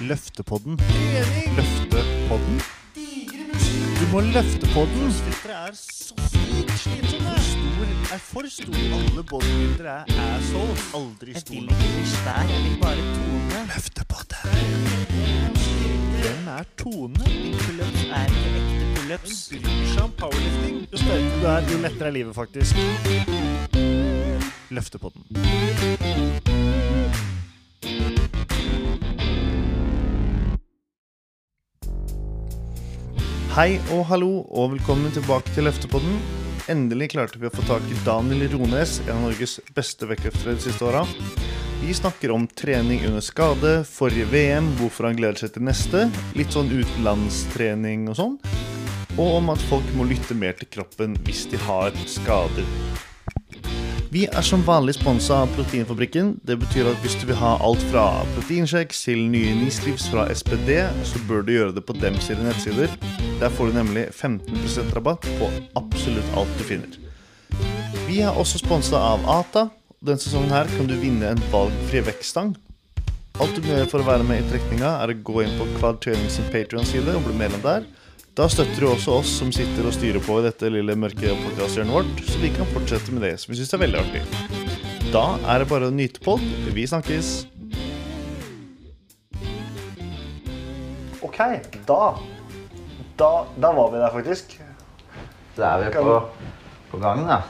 Løftepodden. Løftepodden? Du må løfte podden. filteret er så sykt slitsomme. Stor er for stor. Alle bodybuildere er assholes. Aldri Jeg stor vil ikke bli svær, jeg vil bare tone. Løftepodden. Hvem er Tone? Pullups er ikke ekte Hun pullups. bryr seg om powerlifting. Jo sterkere du er, jo lettere er livet, faktisk. Løftepodden. Hei og hallo, og velkommen tilbake til Løftepodden. Endelig klarte vi å få tak i Daniel Rones, en av Norges beste vektløftere de siste åra. Vi snakker om trening under skade, forrige VM, hvorfor han gleder seg til neste, litt sånn utenlandstrening og sånn, og om at folk må lytte mer til kroppen hvis de har skader. Vi er som vanlig sponsa av Proteinfabrikken. Det betyr at hvis du vil ha alt fra proteinsjekk til nye Nislivs fra SPD, så bør du gjøre det på dem sine nettsider. Der får du nemlig 15% rabatt på absolutt alt du finner. Vi er også sponsa av Ata. Denne sesongen her kan du vinne en valgfri vektstang. Alt du må gjøre for å være med i trekninga, er å gå inn på Quad sin Patreon-side og bli medlem der. Da støtter du også oss som sitter og styrer på i dette lille mørke podkasthjørnet vårt, så vi kan fortsette med det som vi syns er veldig artig. Da er det bare å nyte på. Vi snakkes. Ok, da Da, da var vi der, faktisk. Da er vi Kan- på, på gangen, da.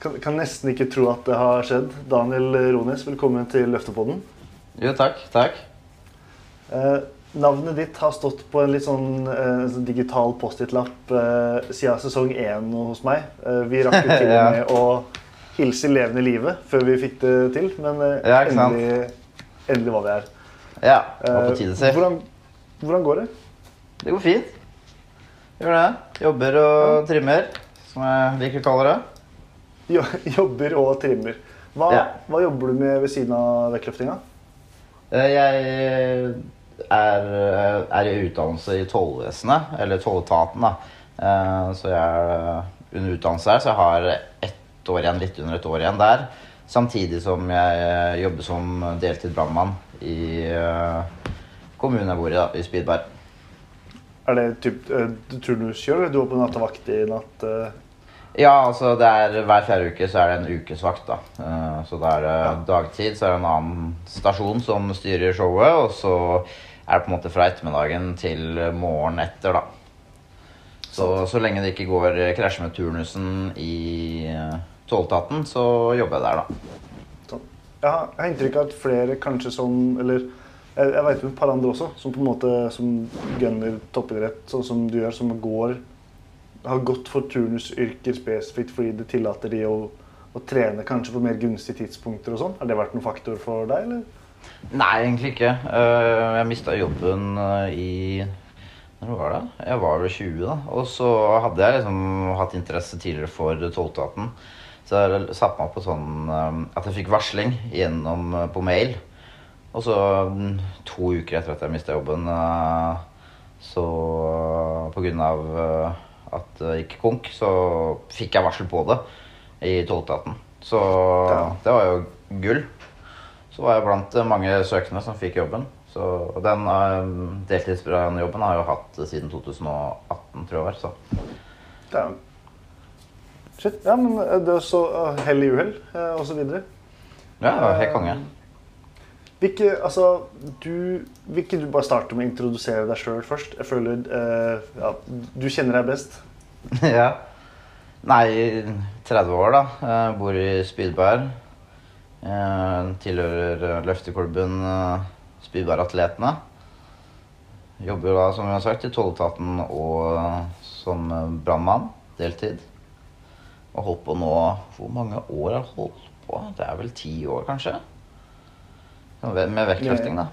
Kan, kan nesten ikke tro at det har skjedd. Daniel Rones, velkommen til Løftepodden. Jo, takk. Takk. Eh, navnet ditt har stått på en litt sånn eh, sånn digital Post-It-lapp eh, siden sesong én hos meg. Eh, vi rakk jo til og med å hilse levende livet før vi fikk det til, men eh, Ja, endelig, endelig var vi her. Ja, det var på Eh, tide, si. hvordan, hvordan går det? Det går fint. Gjør det. Jobber og trimmer, som jeg liker å kalle det. Jo, jobber og trimmer. Hva, Ja. hva jobber du med ved siden av vektløftinga? Eh, Jeg er, er i utdannelse i tollvesenet, eller tolletaten, da. Eh, Så jeg er under utdannelse her, så jeg har ett år igjen, litt under et år igjen der. Samtidig som jeg jobber som deltid brannmann i eh, kommunen jeg bor i, da, i Spydberg. Er det typ, eh, turnuskjør? eller Du var på nattevakt i natt? Ja, altså det er hver fjerde uke så er det en ukesvakt, da. Uh, Så da er det dagtid, så er det en annen stasjon som styrer showet, og så er det på en måte fra ettermiddagen til morgenen etter, da. Så, så lenge det ikke går krasjer med turnusen i eh, tolletaten, så jobber jeg der, da. Sånn. Jeg har, jeg har inntrykk av at flere kanskje som Eller jeg, jeg vet om et par andre også, som på en måte som gunner toppidrett, sånn som du gjør, som går Har gått for turnusyrker spesifikt fordi det tillater de å, å trene kanskje på mer gunstige tidspunkter og sånn. Har det vært noen faktor for deg, eller? Nei, egentlig ikke. Eh, Jeg mista jobben eh, i Når var det? Jeg var vel 20, da. Og så hadde jeg liksom hatt interesse tidligere for tolletaten. Så jeg satte meg på sånn eh, at jeg fikk varsling gjennom på mail. Og så mm, to uker etter at jeg mista jobben, så på grunn av at det gikk konk, så fikk jeg varsel på det i tolletaten. Så Ja. det var jo gull. Så var jeg blant eh, mange søkende som fikk jobben. Så den um, deltidsjobben har jeg jo hatt siden 2018, tror jeg. var, Så. Er Shit. Ja, men eh, det er så uh, hell i uhell, eh, og så videre. Ja, helt konge. Hvilke, altså, du, vil ikke du bare starte med å introdusere deg sjøl først? Jeg føler uh, ja, Du kjenner deg best. ja. Nei, 30 år, da. Jeg bor i Spydberg. Tilhører eh, løfteklubben eh, Spydberg Atletene. Jobber da, som vi har sagt, i tolletaten og som brannmann. Deltid. Og holdt på nå Hvor mange år har jeg holdt på? Det er vel ti år, kanskje? Med vektløfting, da.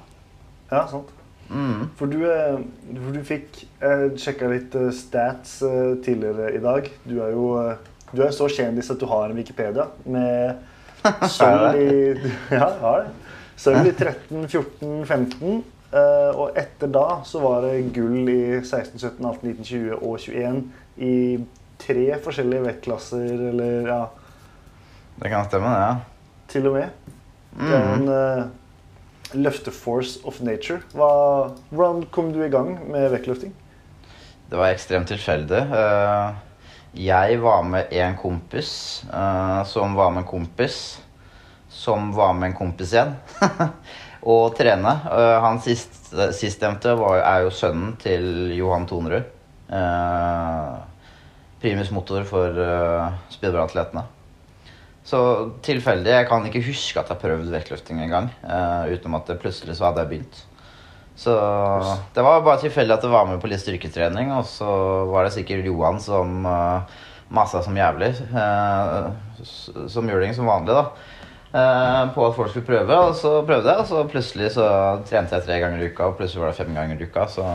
Ja, sant. Mm. For du, eh, for du fikk Jeg sjekka litt eh, stats eh, tidligere i dag. Du er jo eh, du er så kjendis at du har en Wikipedia med sølv i Ja, har det. Sølv i 13, 14, 15. eh, Og etter da så var det gull i 16, 17, 18, 19, 20 og 21 i tre forskjellige vektklasser, eller ja, Det kan stemme, det. ja. til og med. Det er en, eh, løfte Force of Nature. Hva, hvordan kom du i gang med vektløfting? Det var ekstremt tilfeldig. Eh, Jeg var med en kompis eh, som var med en kompis som var med en kompis igjen. og trene. Eh, Han sist, sistnevnte var, er jo sønnen til Johan Tonerud. Primus motor for speedball-atletene. Så tilfeldig. Jeg kan ikke huske at jeg har prøvd vektløfting en gang. eh, utenom at det plutselig så hadde jeg begynt. Så det var bare tilfeldig at det var med på litt styrketrening. Og så var det sikkert Johan som uh, masa som jævlig. Uh, som juling som vanlig, da. Uh, på at folk skulle prøve. Og så prøvde jeg, og så plutselig så trente jeg tre ganger i uka. Og plutselig var det fem ganger i uka. Så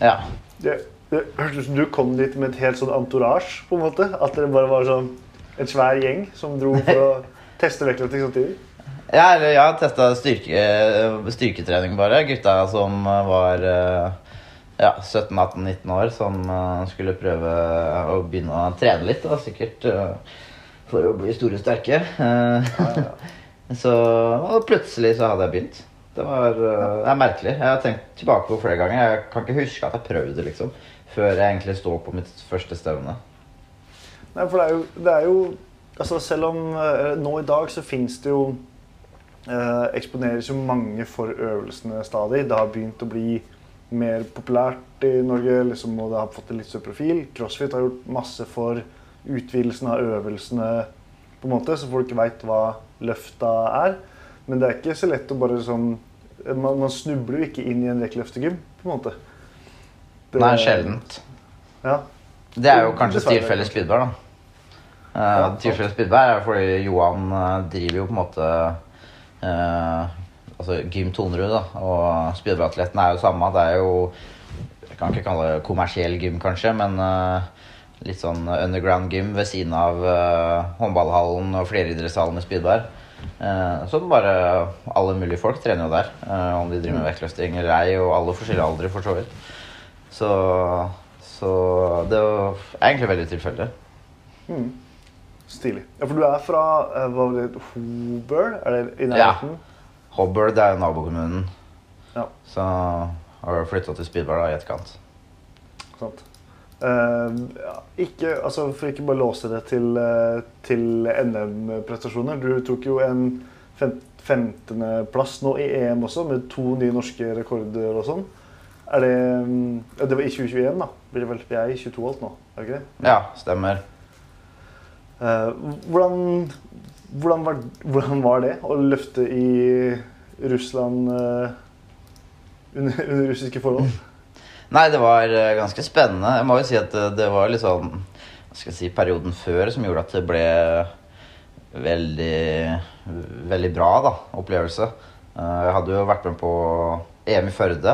ja. Det, det hørtes ut som du kom dit med et helt sånn entourage, på en måte. At dere bare var sånn en svær gjeng som dro for å teste vektløfting samtidig. Ja, eller jeg har testa styrke, styrketrening bare. Gutta som var eh, ja, 17-18-19 år, som eh, skulle prøve å begynne å trene litt. Da, sikkert eh, for å bli store og sterke. Eh, Så og plutselig så hadde jeg begynt. Det var det er merkelig. Jeg har tenkt tilbake på flere ganger. Jeg kan ikke huske at jeg prøvde liksom, før jeg egentlig står på mitt første stevne. Nei, for det er jo, det er jo altså Selv om eh, nå i dag så fins det jo eh, Eksponeres jo mange for øvelsene stadig. Det har begynt å bli mer populært i Norge, liksom, og det har fått en litt større profil. Crossfit har gjort masse for utvidelsen av øvelsene, på en måte, så folk veit hva løfta er. Men det er ikke så lett å bare sånn Man, man snubler jo ikke inn i en vektløftegym, på en måte. Det- Nei, sjeldent. Ja. Det er jo kanskje tilfellet Spydberg, da. Ja. tilfellet Spydberg er fordi Johan eh, driver jo på en måte eh, Altså Gym Tonerud, da. Og Spydberg-atletten er jo samme. Det er jo Jeg kan ikke kalle det kommersiell gym, kanskje, men eh, litt sånn underground gym ved siden av eh, håndballhallen og fleridrettshallen i Spydberg. Uh, så bare alle mulige folk trener jo der. eh, om de driver med vektløfting eller ei, og alle forskjellige aldre, for så vidt. Så, så det er egentlig veldig tilfeldig. Mm. Stilig. Ja, for du er fra eh, hva var det, Hobøl? Er det i nærheten? Hobøl det er jo nabokommunen. Ja. Så har jeg flytta til Spydberg i etterkant. Sant. Uh, ja, ikke, altså, for ikke bare låse det til, uh, til NM-prestasjoner. Du tok jo en fem, 15.-plass nå i EM også, med to nye norske rekorder og sånn. Er det um, ja, Det var i 2021, da. Blir det vel, Vi er i 22 alt nå, er det ikke det? Ja, stemmer. Eh, hvordan, hvordan, var, hvordan var det å løfte i Russland eh, under, under russiske forhold? Nei, det var eh, ganske spennende. Jeg må jo si at det, var litt sånn Hva skal jeg si Perioden før som gjorde at det ble veldig Veldig bra da, opplevelse. Jeg hadde jo vært med på EM i Førde.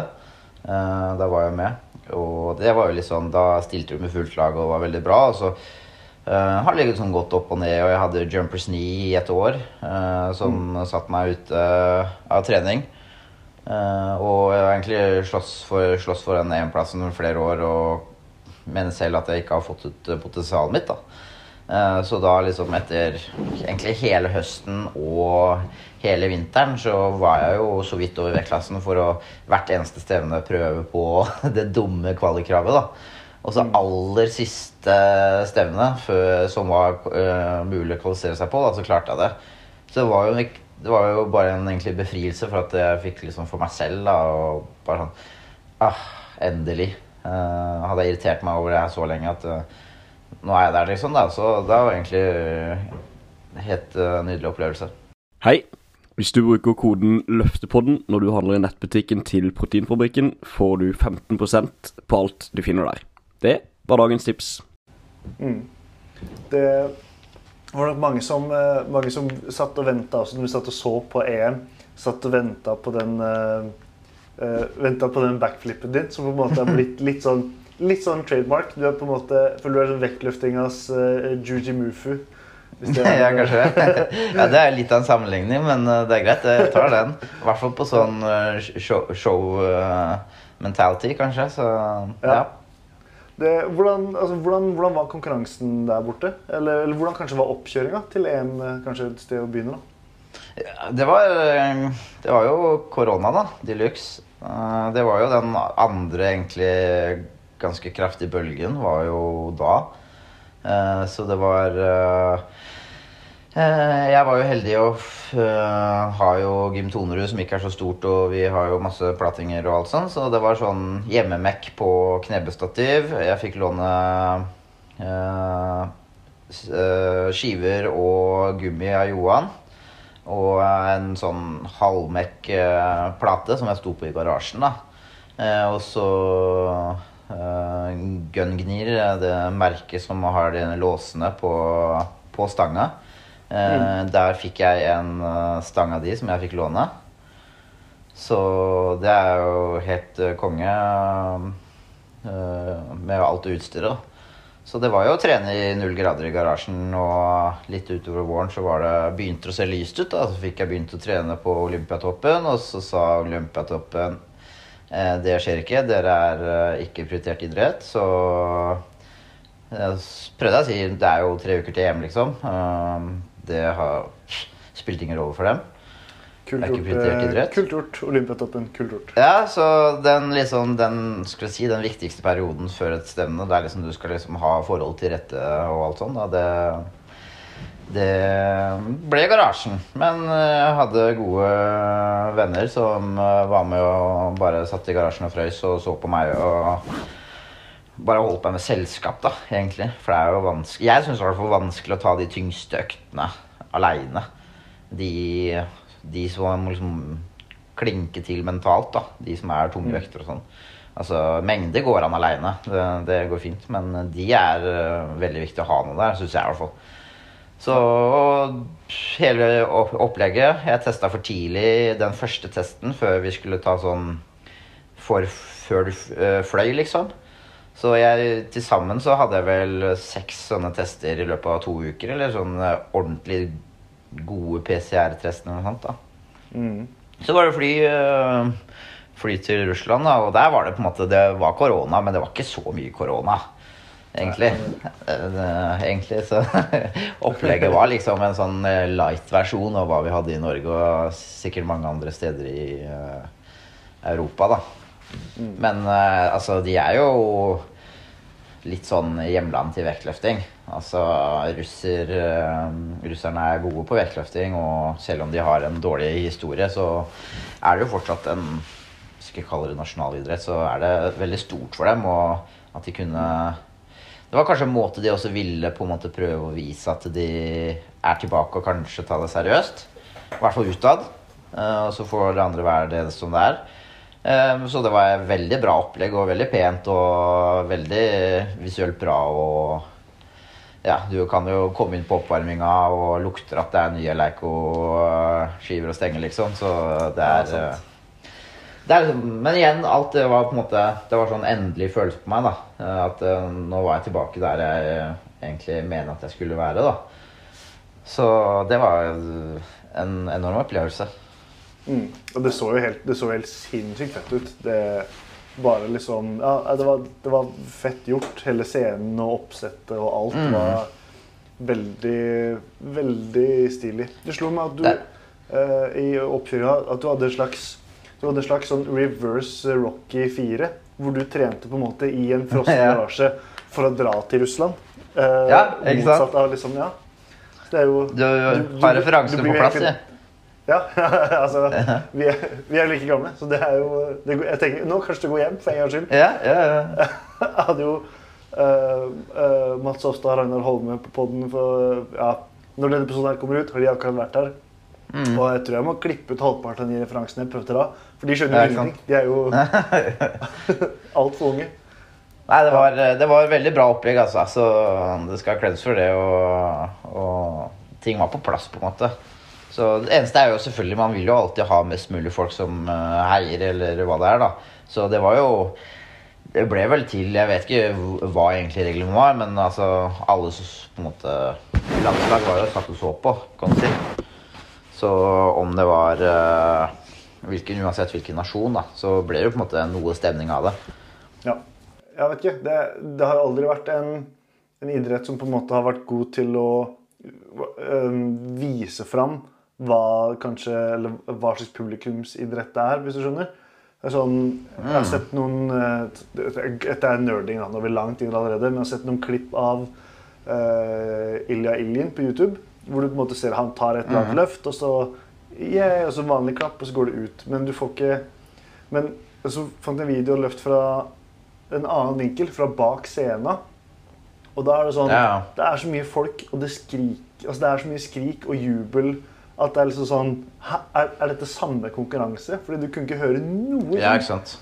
Da var jeg med. Og det var jo litt sånn Da stilte vi med fullt lag og var veldig bra. Og så eh, har ligget sånn godt opp og ned, og jeg hadde jumpers knee i et år. Uh, som satte meg ute av trening. Uh, og jeg har egentlig slåss for, slåss for den EM-plassen i flere år og mener selv at jeg ikke har fått ut eh, potensialet mitt. da. Eh, så da liksom etter egentlig hele høsten og hele vinteren så var jeg jo så vidt over vektklassen for å hvert eneste stevne prøve på det dumme kvalikkravet. da. Og så aller siste stevne før, som var uh, mulig å kvalifisere seg på, da, så klarte jeg det. Så det var jo, det var jo bare en egentlig befrielse for at jeg fikk liksom for meg selv. da, og bare sånn ah, Endelig. Uh, hadde jeg irritert meg over det her så lenge at uh, nå er jeg der, liksom. da, Så det var egentlig en helt nydelig opplevelse. Hei! Hvis du bruker koden LØFTEPODDEN når du handler i nettbutikken til Proteinfabrikken, får du 15% på alt du finner der. Det var dagens tips. Mm. Det var nok mange som, eh, mange som satt og venta også når vi satt og så på EM. Satt og venta på den uh, Venta på den backflippen din, som på en måte har blitt litt sånn Litt sånn trademark. Du er på en måte, for du er sånn vektløftingas uh, Juji Mufu. Det er- ja, kanskje det. ja, det er litt av en sammenligning, men det er greit. Jeg tar den. I hvert fall på sånn eh, show, kanskje. Så ja. Det, hvordan, altså, hvordan, hvordan var konkurransen der borte? Eller, eller hvordan kanskje var oppkjøringa til EM eh, kanskje et sted å begynne? da? Det var, eh, det var jo korona, da. De luxe. Eh, Det var jo den andre egentlig ganske kraftige bølgen, var jo da. Så det var Jeg var jo heldig f- eh, ha jo Gym Tonerud, som ikke er så stort, og vi har jo masse platinger og alt sånn, så det var sånn hjemmemekk på knebestativ. Jeg fikk låne uh, eh, skiver og gummi av Johan. Og en sånn halvmekk-plate som jeg sto på i garasjen. da. Uh, og så uh, Gungnir, eh, det merket som har de låsene på, på stanga. Eh, Der fikk jeg en eh, stang av de som jeg fikk låne. Så det er jo helt eh, konge med alt utstyret. Så det var jo å trene i null grader i garasjen, og litt utover våren så var det, begynte det å se lyst ut. da, Så fikk jeg begynt å trene på Olympiatoppen, og så sa Olympiatoppen eh, det skjer ikke, dere er ikke prioritert idrett. Så jeg prøvde jeg å si det er jo tre uker til EM, liksom. Eh, det har spilt ingen rolle for dem. Kult gjort, eh, kult gjort. Olympiatoppen. Kult gjort. Ja, så den liksom, den, skal si, den viktigste perioden før et stevne, der liksom du skal liksom ha forhold til rette og alt sånt, det, det ble garasjen. Men eh, jeg hadde gode venner som eh, var med og bare satt i garasjen og frøys og så på meg og bare holdt meg med selskap, da, egentlig. For det er jo vanskelig Jeg syns det var vanskelig å ta de tyngste øktene aleine. De, de som må liksom klinke til mentalt, da. De som er tunge vekter og sånn. Altså, mengde går an aleine, det, det går fint. Men de er uh, veldig viktig å ha noe der, syns jeg i hvert fall. Så hele opplegget Jeg testa for tidlig den første testen før vi skulle ta sånn for, Før du øh, fløy, liksom. Så jeg til sammen så hadde jeg vel seks sånne tester i løpet av to uker. Eller sånn eh, ordentlig gode PCR-tester eller noe sånt. da. Mm. Så var det fly, øh, fly til Russland, da, og der var det på en måte Det var korona, men det var ikke så mye korona. Egentlig. Eh, Egentlig så Opplegget var liksom en sånn eh, light-versjon av hva vi hadde i Norge, og sikkert mange andre steder i eh, Europa, da. Men eh, altså, de er jo litt sånn hjemland til vektløfting. Altså, russer, eh, russerne er gode på vektløfting, og selv om de har en dårlig historie, så er det jo fortsatt en hvis vi kaller det nasjonalidrett, så er det veldig stort for dem. Og at de kunne Det var kanskje en måte de også ville på en måte prøve å vise at de er tilbake og kanskje ta det seriøst. I hvert fall utad. Eh, Og så får det andre være det som det er. Eh, Så det var et veldig bra opplegg og veldig pent og veldig visuelt bra. Og ja, du kan jo komme inn på oppvarminga og lukter at det er nye Leico-skiver og stenger, liksom. Så det er sant. eh, det er liksom, men igjen, alt det var på en måte Det var sånn endelig følelse på meg. da Eh, At eh, nå var jeg tilbake der jeg egentlig mener at jeg skulle være. da Så det var en enorm opplevelse. Mm. Og det så jo helt, det så helt sinnssykt fett ut. Det liksom Ja, det var, det var fett gjort. Hele scenen og oppsettet og alt Mm. var veldig, veldig stilig. Det slo meg at du eh, i oppkjøringa at du hadde en slags du hadde en slags sånn reverse Rocky 4, hvor du trente på en måte i en frossen garasje for å dra til Russland. Eh, Ja, ikke sant? Motsatt av liksom, ja. Så det er jo Du har referansene på plass, jeg. ja, altså, vi er, vi er like gamle, så det er jo det, Jeg tenker, Nå kanskje det går hjem, for en gangs skyld. Ja, ja, ja. Jeg hadde jo uh, uh, Mats Hofstad og Ragnar Holme på podden for ja, Når denne episoden her kommer ut, har de akkurat vært her. Mm. Og jeg tror jeg må klippe ut halvparten av de referansene jeg prøvde da. For de skjønner Ja, jo ingenting. De er jo altfor unge. Nei, det var, det var et veldig bra opplegg, altså. Så det skal kledes for det. Og, og ting var på plass, på en måte. Så det eneste er jo selvfølgelig Man vil jo alltid ha mest mulig folk som eh, heier, eller hva det er, da. Så det var jo Det ble vel til Jeg vet ikke hva egentlig reglene var, men altså alle som på en måte Landslag var jo satt og så på, kan du si. Så om det var eh, hvilken, Uansett hvilken nasjon, da, så ble det jo på en måte noe stemning av det. Ja. Jeg vet ikke. Det, det har aldri vært en, en idrett som på en måte har vært god til å øhm, vise fram hva kanskje Eller hva slags publikumsidrett det er, hvis du skjønner. Det er sånn, jeg har sett noen eh, Dette er nerding, da, er vi langt inn allerede, men jeg har sett noen klipp av uh, Ilja Iljin på YouTube. Hvor du på en måte ser han tar et eller annet løft, og så yeah, og så vanlig klapp, og så går det ut. Men du får ikke Men så fant jeg en video løft fra en annen vinkel, fra bak scenen. Og da er det sånn Ja. Det er så mye folk, og det skrik Altså det er så mye skrik og jubel at det er liksom sånn er, er dette samme konkurranse? Fordi du kunne ikke høre noe. Ja, ikke sant.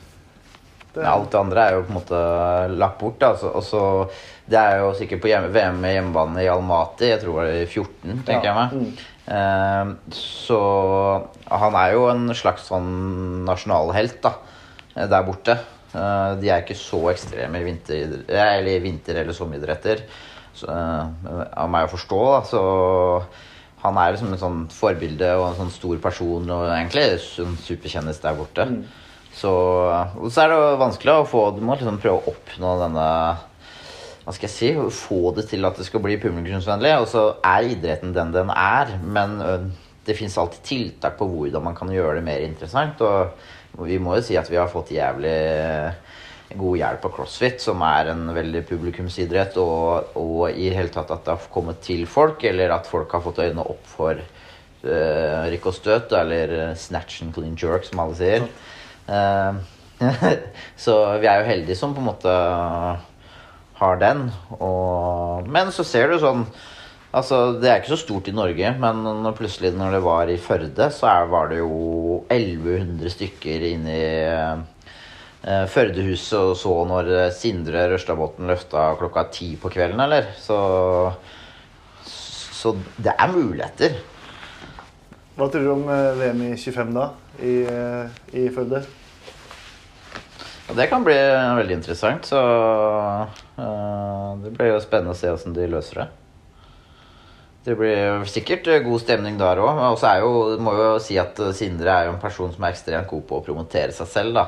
Det- Ja, alt det andre er jo på en måte lagt bort. Altså. så- Og så Det er jo sikkert på hjemme, VM med hjemmebane i Almaty, jeg tror det var i 14, tenker Ja, jeg meg. Eh, så han er jo en slags sånn nasjonalhelt da, eh, der borte. Eh, de er ikke så ekstreme i vinter, eller vinter- eller sommeridretter, så, eh, av meg å forstå. da, så han er liksom en sånn forbilde og en sånn stor person og egentlig en superkjendis der borte. Så, og så er det vanskelig å få Du må liksom prøve å oppnå denne Hva skal jeg si? Få det til at det skal bli publikumsvennlig. Og så er idretten den den er, men det fins alltid tiltak på hvordan man kan gjøre det mer interessant. Og vi må jo si at vi har fått jævlig god hjelp av CrossFit, som er en veldig publikumsidrett, og, og i hele tatt at det har kommet til folk, eller at folk har fått øynene opp for uh, rykk og støt, eller snatch and clean jerk, som alle sier. Uh, så vi er jo heldige som på en måte har den. Og, men så ser du sånn Altså, Det er ikke så stort i Norge, men når plutselig når det var i Førde, så er, var det jo 1100 stykker inni eh, Førdehuset og så når eh, Sindre Rørstadbotn løfta klokka ti på kvelden, eller? Så, så det er muligheter. Hva tror du om eh, VM i 25 da, i, eh, i Førde? Det kan bli veldig interessant, så uh, det blir jo spennende å se hvordan de løser det. Det blir sikkert god stemning der òg. Og så må jo si at Sindre er jo en person som er ekstremt god på å promotere seg selv, da.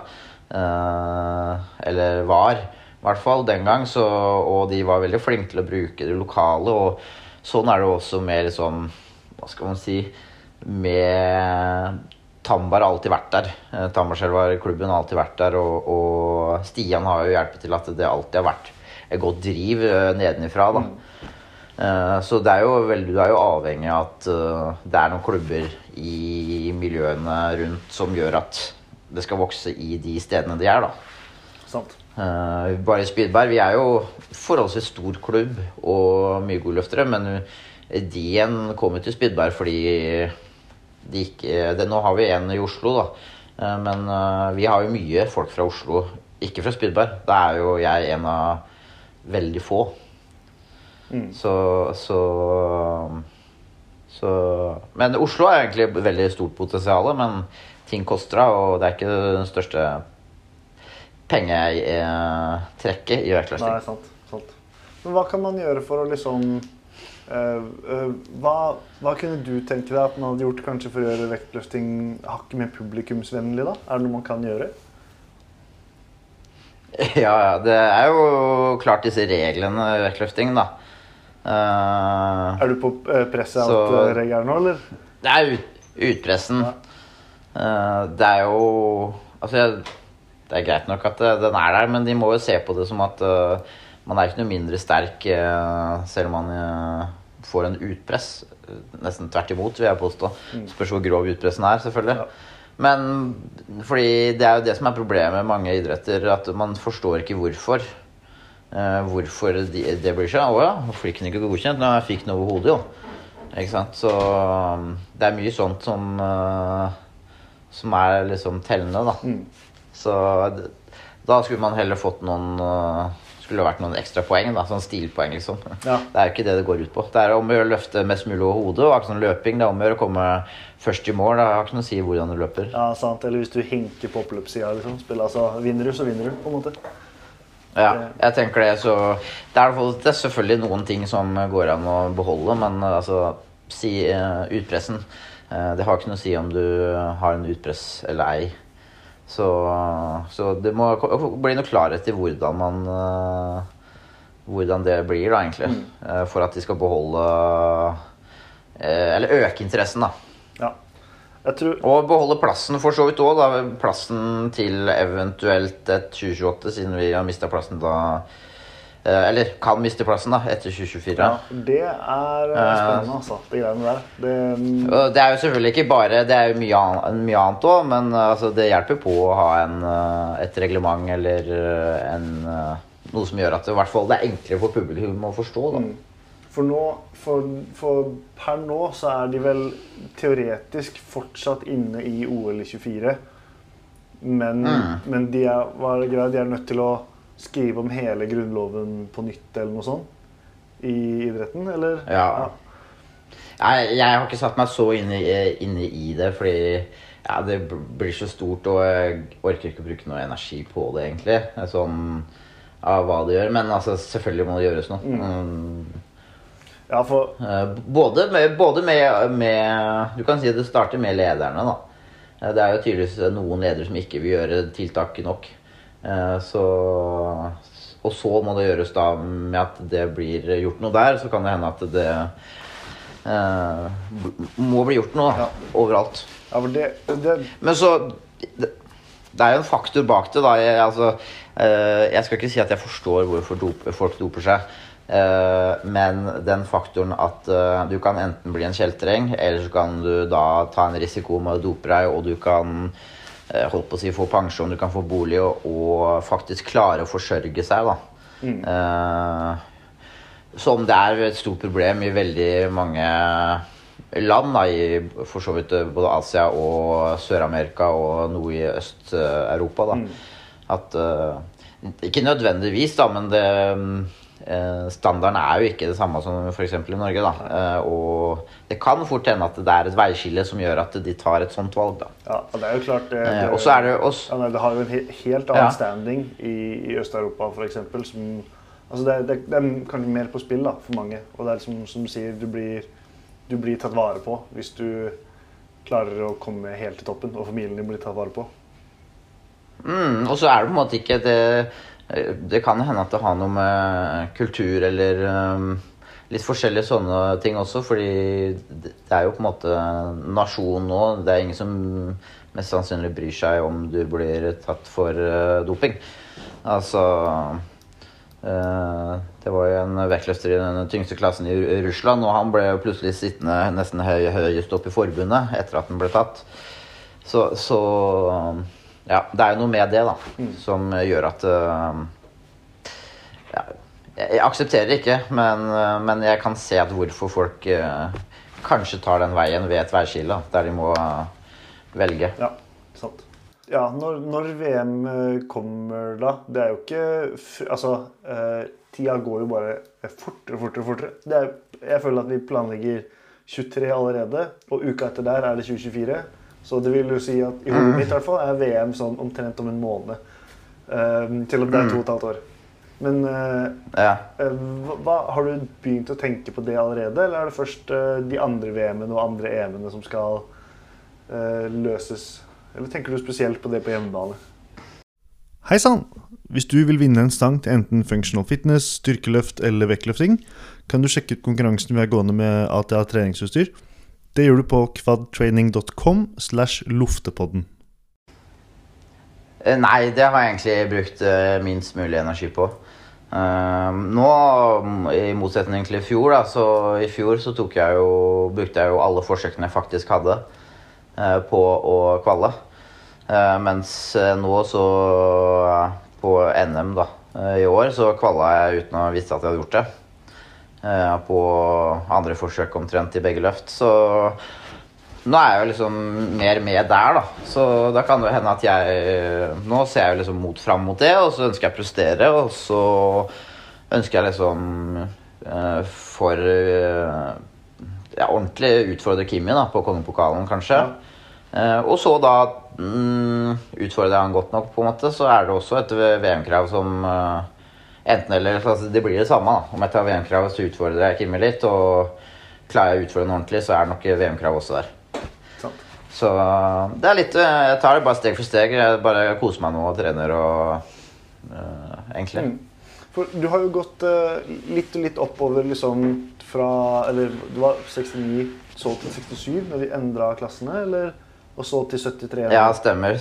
Eh, eller var, i hvert fall den gang. Så, og de var veldig flinke til å bruke det lokale. Og sånn er det også med liksom Hva skal man si Med Tambar har alltid vært der. Eh, Tambarselva-klubben har alltid vært der, og, og Stian har jo hjulpet til at det alltid har vært et godt driv eh, nedenifra. da. Så det er jo veldig, du er jo avhengig av at det er noen klubber i miljøene rundt som gjør at det skal vokse i de stedene de er. da. Sant. Uh, bare Spydberg. Vi er jo forholdsvis stor klubb og mye gode løftere, men de igjen kom jo til Spydberg fordi de ikke det, Nå har vi en i Oslo, da. Uh, men uh, vi har jo mye folk fra Oslo, ikke fra Spydberg. Da er jo jeg en av veldig få. Så, så så Men Oslo er egentlig veldig stort potensial, men ting koster, da, og det er ikke det største pengetrekket i Nei, sant, sant. Men hva kan man gjøre for å liksom eh, eh, hva, hva kunne du tenke deg at man hadde gjort kanskje for å gjøre vektløfting hakket mer publikumsvennlig? da? Er det noe man kan gjøre? Ja, ja. Det er jo klart disse reglene i vektløfting, da. Uh, Er du på eh, presset Så- out regelen nå, eller? det er ut, utpressen. Eh, det er jo Altså, det er greit nok at eh, den er der, men de må jo se på det som at eh, man er ikke noe mindre sterk eh, selv om man eh, får en utpress. Nesten tvert imot, vil jeg påstå. Spørs hvor grov utpressen er, selvfølgelig. Men fordi det er jo det som er problemet med mange idretter, at man forstår ikke hvorfor. Eh, hvorfor de, det blir sånn. Å ja, hvorfor fikk den ikke godkjent? Nei, jeg fikk den over hodet, jo. Ikke sant? Så det er mye sånt som Som er liksom tellende, da. Så da skulle man heller fått noen uh, Skulle det vært noen ekstra poeng, da. Sånn stilpoeng, liksom. Ja. Det er jo ikke det det går ut på. Det er om å gjøre å løfte mest mulig over hodet. Og sånn løping, det er om å gjøre å komme først i mål. Det har ikke noe å si hvordan du løper. Ja, sant. Eller hvis du hinker på oppløpssida, liksom. Spiller, altså, vinner du, så vinner du, på en måte. Ja, jeg tenker det, så Det er, det er selvfølgelig noen ting som går an å beholde, men uh, altså Si uh, utpressen. Uh, det har ikke noe å si om du har en utpress eller ei. Så, så det må bli noe klarhet i hvordan man uh, Hvordan det blir, da, egentlig. Mm. for at de skal beholde Eller øke interessen, da. Ja. Jeg tror Og beholde plassen for så vidt òg, da. Plassen til eventuelt et 2028, siden vi har mista plassen da eh, Eller kan miste plassen, da, etter 2024. ja, Det er eh, spennende, altså. Det greiene der. Det, Det er jo selvfølgelig ikke bare Det er jo mye, mye annet òg, men altså, det hjelper på å ha en, et reglement eller en, noe som gjør at det, i hvert fall det er enklere for publikum å forstå. Da. For nå, for, for per nå så er de vel teoretisk fortsatt inne i OL i 24. Men, men de, er, hva er det greia? de er nødt til å skrive om hele grunnloven på nytt eller noe sånt i idretten, eller? Ja. Jeg, jeg har ikke satt meg så inne, i- inne i det, fordi ja, det blir så stort, og jeg orker ikke å bruke noe energi på det, egentlig. Sånn av hva det gjør. Men altså, selvfølgelig må det gjøres noe. Mm. Ja, for Eh, Både, med, både med, med Du kan si at det starter med lederne, da. Eh, Det er jo tydeligvis noen ledere som ikke vil gjøre tiltak nok. Eh, Så, og så må det gjøres da med at det blir gjort noe der. Så kan det hende at det eh, må bli gjort noe Ja. overalt. Ja, for det, det Men så Det, det er jo en faktor bak det, da. Jeg, altså, eh, jeg skal ikke si at jeg forstår hvorfor dope, folk doper seg. eh, men den faktoren at eh, du kan enten bli en kjeltring, eller så kan du da ta en risiko med å dope deg, og du kan holdt på å si, få pensjon, du kan få bolig og, og faktisk klare å forsørge seg. da. Eh, som det er et stort problem i veldig mange land, da, i for så vidt eh, både Asia og Sør-Amerika og noe i Øst-Europa. da. At eh, Ikke nødvendigvis, da, men det eh, Standarden er jo ikke det samme som f.eks. i Norge. da. Eh, og det kan fort hende at det er et veiskille som gjør at de tar et sånt valg. da. Ja, og det er jo klart det, Eh, det, og er det også ja, nei, det har jo en he helt annen Ja. standing i, i Øst-Europa f.eks. Altså det, det, det er kanskje mer på spill da, for mange. Og det er liksom, som du sier, du blir, du blir tatt vare på hvis du klarer å komme helt til toppen, og familien din blir tatt vare på. Mm, og så er det på en måte ikke det Det kan hende at det har noe med kultur eller um, litt forskjellige sånne ting også, fordi det er jo på en måte nasjon nå. Det er ingen som mest sannsynlig bryr seg om du blir tatt for uh, doping. Altså uh, Det var jo en vektløfter i den tyngste klassen i Russland, og han ble jo plutselig sittende nesten høy, høyest opp i forbundet etter at han ble tatt. Så, så ja, det er jo noe med det da, som gjør at uh, ja, jeg, aksepterer ikke, men, uh, men jeg kan se at hvorfor folk uh, kanskje tar den veien ved et veiskille, der de må velge. Ja, sant. Ja, når, når VM kommer da Det er jo ikke Altså, tida går jo bare fortere og fortere. og fortere. Det er, jeg føler at vi planlegger 23 allerede, og uka etter der er det 2024. Så det vil jo si at i hodet mitt i hvert fall er VM sånn omtrent om en måned. Uh, til og med det er to og et halvt år. Men uh, Ja. uh, hva, har du begynt å tenke på det allerede, eller er det først eh, de andre VM-ene og andre EM-ene som skal eh, løses? Eller tenker du spesielt på det på hjemmebane? Hei sann! Hvis du vil vinne en stang til enten functional fitness, styrkeløft eller vektløfting, kan du sjekke ut konkurransen vi har gående med ATA treningsutstyr. Det gjør du på kvadtraining.com slash loftepodden. Eh, Nei, det har jeg egentlig brukt eh, minst mulig energi på. Eh, nå, mm, i motsetning til i fjor, da, så i fjor så tok jeg jo, brukte jeg jo alle forsøkene jeg faktisk hadde på å kvalle. Mens nå så på NM da, i år så kvalla jeg uten å vite at jeg hadde gjort det. Eh, på andre forsøk omtrent i begge løft. Så nå er jeg jo liksom mer med der, da. Så da kan det hende at jeg Nå ser jeg jo liksom mot fram mot det, og så ønsker jeg å prestere, og så ønsker jeg liksom eh, for eh, ja, ordentlig utfordre Kimi da, på kongepokalen, kanskje. Eh, og så da mm, utfordrer jeg han godt nok, på en måte, så er det også et VM-krav som eh, Enten eller. Altså, det blir det samme. da. Om jeg tar VM-krav, så utfordrer jeg Kimi litt. Og klarer jeg å utfordre den ordentlig, så er det nok VM-krav også der. Sant? Så det er litt eh, Jeg tar det bare steg for steg. Jeg bare koser meg nå og trener og eh, Egentlig. Mm. For du har jo gått eh, litt og litt oppover liksom fra Eller du var 69 så til 67 når de endra klassene, eller? og så til 73. Ja, stemmer.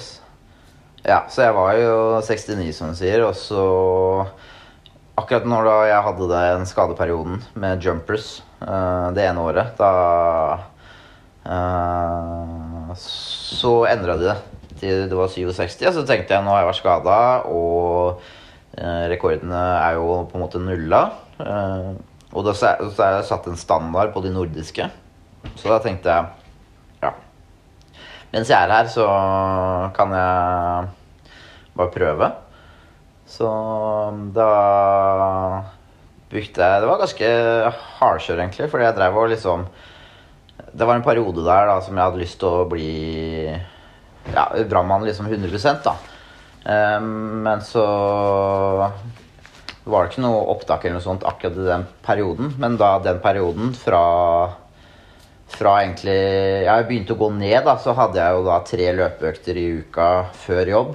Ja, så jeg var jo 69, som du sier, og så Akkurat når da jeg hadde den skadeperioden med jumpers uh, det ene året, da uh, Så endra de det til det var 67. Og så tenkte jeg nå har jeg vært skada, og uh, rekordene er jo på en måte nulla. Og da så er det satt en standard på de nordiske. Så da tenkte jeg ja. Mens jeg er her, så kan jeg bare prøve. Så da brukte jeg Det var ganske hardkjør, egentlig, fordi jeg drev og liksom Det var en periode der da som jeg hadde lyst til å bli ja, brannmann liksom 100 da. Eh, men så var det ikke noe opptak eller noe sånt akkurat i den perioden. Men da den perioden fra fra egentlig Jeg begynte å gå ned, da, så hadde jeg jo da tre løpeøkter i uka før jobb.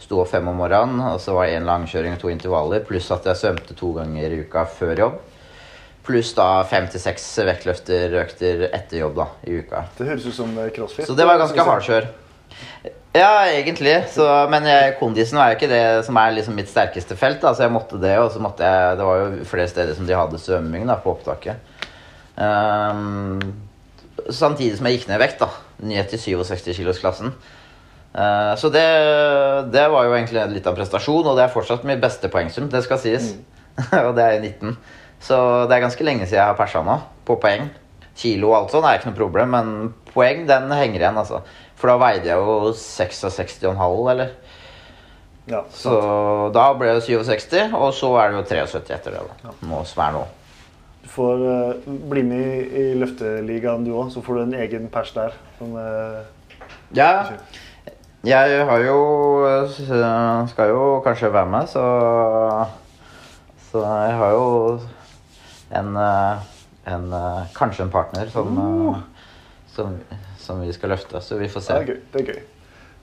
Sto opp fem om morgenen, og så var det én langkjøring og to intervaller. Pluss at jeg svømte to ganger i uka før jobb. Pluss da fem til seks vektløfterøkter etter jobb da, i uka. Det høres ut som eh, crossfit. Så det var ganske hardkjør. Ja, egentlig. Så, men jeg, kondisen var jo ikke det som er liksom mitt sterkeste felt. Da. Så jeg måtte det, og så måtte jeg Det var jo flere steder som de hadde svømming da, på opptaket. Um, samtidig som jeg gikk ned i vekt, da. Ned til 67 kilos-klassen. Eh, så det, det var jo egentlig litt av en prestasjon, og det er fortsatt mitt beste poengsum, det skal sies. og det er i 19. Så det er ganske lenge siden jeg har persa nå, på poeng. Kilo og alt sånt er ikke noe problem, men poeng den henger igjen, altså. For da veide jeg jo 66,5, eller? Ja, Så da ble det 67, og så er det jo 73 etter det. da. Nå, som er nå. Du får uh, bli med i, løfteligaen du òg, så får du en egen pers der. Sånn, uh, Ja, jeg har jo øh, Skal jo kanskje være med, så Så jeg har jo en, øh, en øh, Kanskje en partner som, uh. som, som vi skal løfte. Så vi får se. det er gøy. Det er gøy.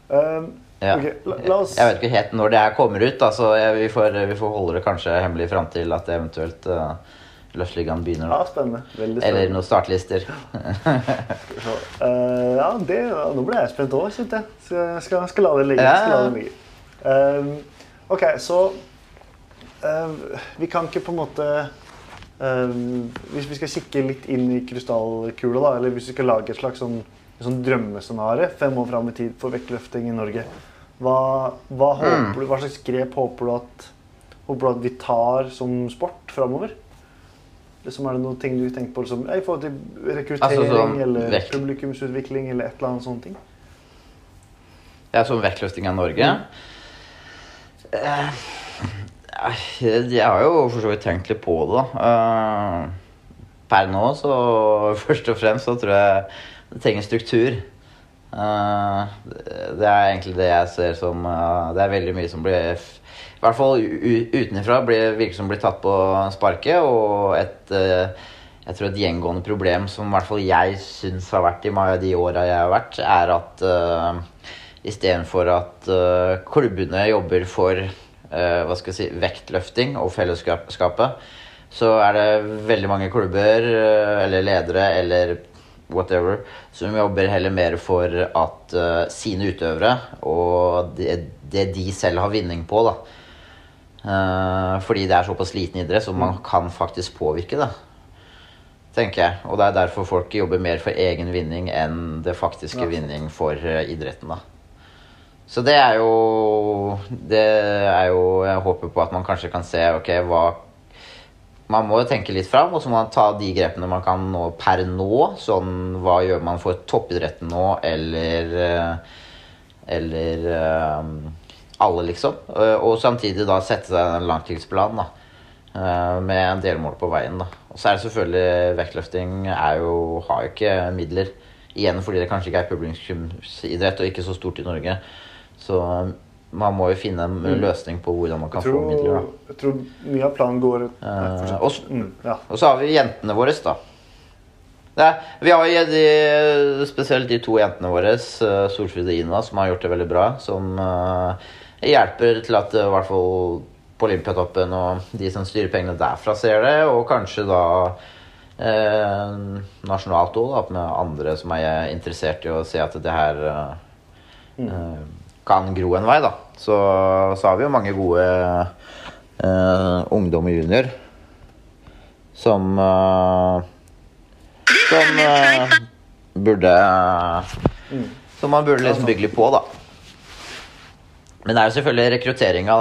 Um, Ja. okay, la, la oss Jeg vet ikke helt når det her kommer ut, da, så jeg, vi, får, vi får holde det kanskje hemmelig fram til at det eventuelt uh, Løftligaen begynner. Ja, Da. spennende. Veldig Eller noen startlister. Eh, ja, det, nå ble jeg spent òg, kjente jeg. Så jeg skal, skal la det ligge. Ja, la det ligge. Um, ok, så uh, Vi kan ikke på en måte um, Hvis vi skal kikke litt inn i krystallkula, da, eller hvis vi skal lage et slags sånn, sånn drømmescenario fem år fram i tid for vektløfting i Norge, hva, hva, Mm. du, hva slags grep håper du at, håper du at vi tar som sport framover? Liksom, er det noen ting du tenker på liksom, i forhold til rekruttering Altså, sånn eller vekt. publikumsutvikling eller et eller annet sånne ting? Ja, som vektløfting av Norge. Eh, jeg har jo for så vidt tenkt litt på det, da. Eh, per nå, så først og fremst så tror jeg det trenger struktur. Eh, det er egentlig det jeg ser som Det er veldig mye som blir I hvert fall utenfra virker som blir tatt på sparket. Og et eh, jeg tror et gjengående problem som i hvert fall jeg syns har vært i mange av de åra jeg har vært, er at uh, istedenfor at uh, klubbene jobber for uh, hva skal jeg si, vektløfting og fellesskapet, så er det veldig mange klubber eh, eller ledere eller whatever som jobber heller mer for at uh, sine utøvere og det, det de selv har vinning på, da. Eh, fordi det er såpass liten idrett, så man kan faktisk påvirke det. Tenker jeg. Og det er derfor folk jobber mer for egen vinning enn det faktiske Ja. vinning for eh, idretten, da. Så det er jo Det er jo Jeg håper på at man kanskje kan se ok, hva Man må jo tenke litt fram, og så må man ta de grepene man kan nå per nå. Sånn hva gjør man for toppidretten nå, eller eh, Eller alle, liksom. Eh, Og samtidig da sette seg en langtidsplan, da. eh, Med en delmål på veien, da. Og så er det selvfølgelig Vektløfting er jo, har jo ikke midler. Igjen fordi det kanskje ikke er publikumsidrett og ikke så stort i Norge. Så eh, man må jo finne en løsning på hvordan man kan tror, få midler. da. jeg tror mye av planen går Eh, og mm, ja. Og så har vi jentene våre, da. Det er, vi har jo de, spesielt de to jentene våre, Solfrid og Ina, som har gjort det veldig bra. Som eh, hjelper til at eh, i hvert fall på Olympiatoppen og de som styrer pengene derfra, ser det. Og kanskje da eh, nasjonalt òg, med andre som er interessert i å se at det her eh, eh, kan gro en vei, da. Så, så har vi jo mange gode eh, ungdom og junior som eh, Som eh, burde Som man burde liksom bygge litt på, da. Men det er jo selvfølgelig rekrutteringa.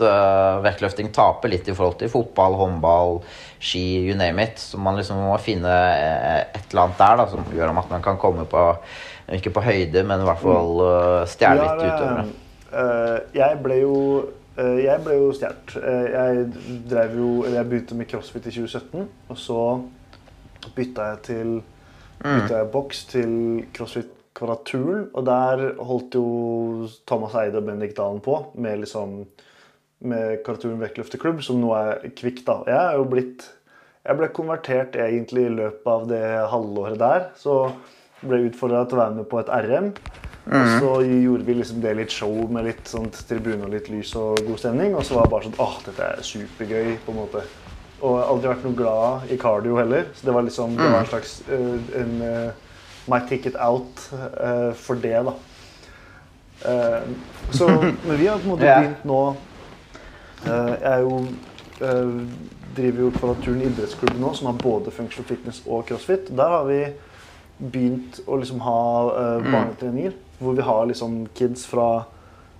Uh, vektløfting taper litt i forhold til fotball, håndball, ski, you name it. Så man liksom må finne eh, et eller annet der da, som gjør at man kan komme på Ikke på høyde, men i hvert fall uh, stjele litt utøvere. eh, jeg ble jo eh, jeg ble jo stjålet. Eh, jeg drev jo Jeg begynte med crossfit i 2017, og så bytta jeg til bytta jeg boks til crossfit Kvadraturen, og der holdt jo Thomas Eide og Bendik Dalen på med liksom med Kvadraturen vektløfteklubb, som nå er Kvikk, da. Jeg er jo blitt Jeg ble konvertert egentlig i løpet av det halvåret der. Så ble jeg utfordra til å være med på et RM. Og så gjorde vi liksom det litt show med litt sånn tribune og litt lys og god stemning. Og så var det bare sånn åh, dette er supergøy, på en måte. Og jeg har aldri vært noe glad i cardio heller. Så det var liksom det var en slags eh, en, eh, My ticket out uh, for det, da. Uh, så, men vi har på en måte begynt nå eh, Jeg er jo driver jo Kvadraturen idrettsklubb nå, som har både functional fitness og crossfit. Der har vi begynt å liksom ha eh, barnetreninger, hvor vi har liksom kids fra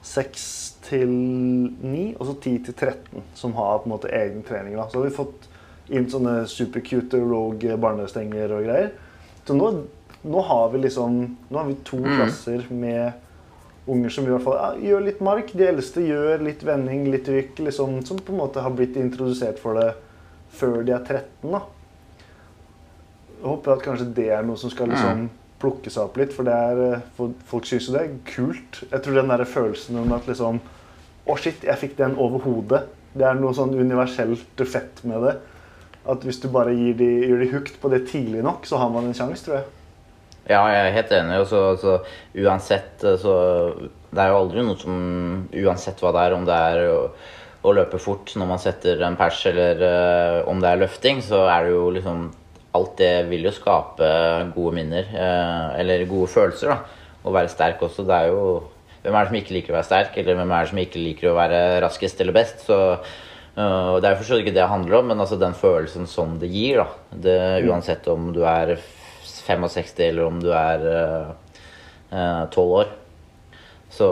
6 til 9, og så 10 til 13 som har på en måte egen trening. Da. Så har vi fått inn sånne supercute rogue barnestenger og greier. Så nå, nå har vi liksom Nå har vi to klasser med unger som i hvert fall ja, gjør litt mark. De eldste gjør litt vending, litt rykk, liksom, som på en måte har blitt introdusert for det før de er 13. da. Jeg håper at kanskje det er noe som skal liksom plukke seg opp litt, for, det er, eh, for folk syns jo det er kult. Jeg tror den der følelsen om at liksom Å, shit, jeg fikk den over hodet. Det er noe sånn universelt fett med det. At hvis du bare gir de, gjør de hooked på det tidlig nok, så har man en sjanse, tror jeg. Ja, jeg er helt enig. Og så, så uansett eh, så Det er jo aldri noe som Uansett hva det er, om det er å, å løpe fort når man setter en pers, eller uh, om det er løfting, så er det jo liksom Alt det vil jo skape gode minner. uh, eller gode følelser, da. Å være sterk også. Det er jo Hvem er det som ikke liker å være sterk, eller hvem er det som ikke liker å være raskest eller best? Så uh, Det er jo for så vidt ikke det det handler om, men altså den følelsen som det gir, da. Det, uansett om du er 65 eller om du er tolv år. Så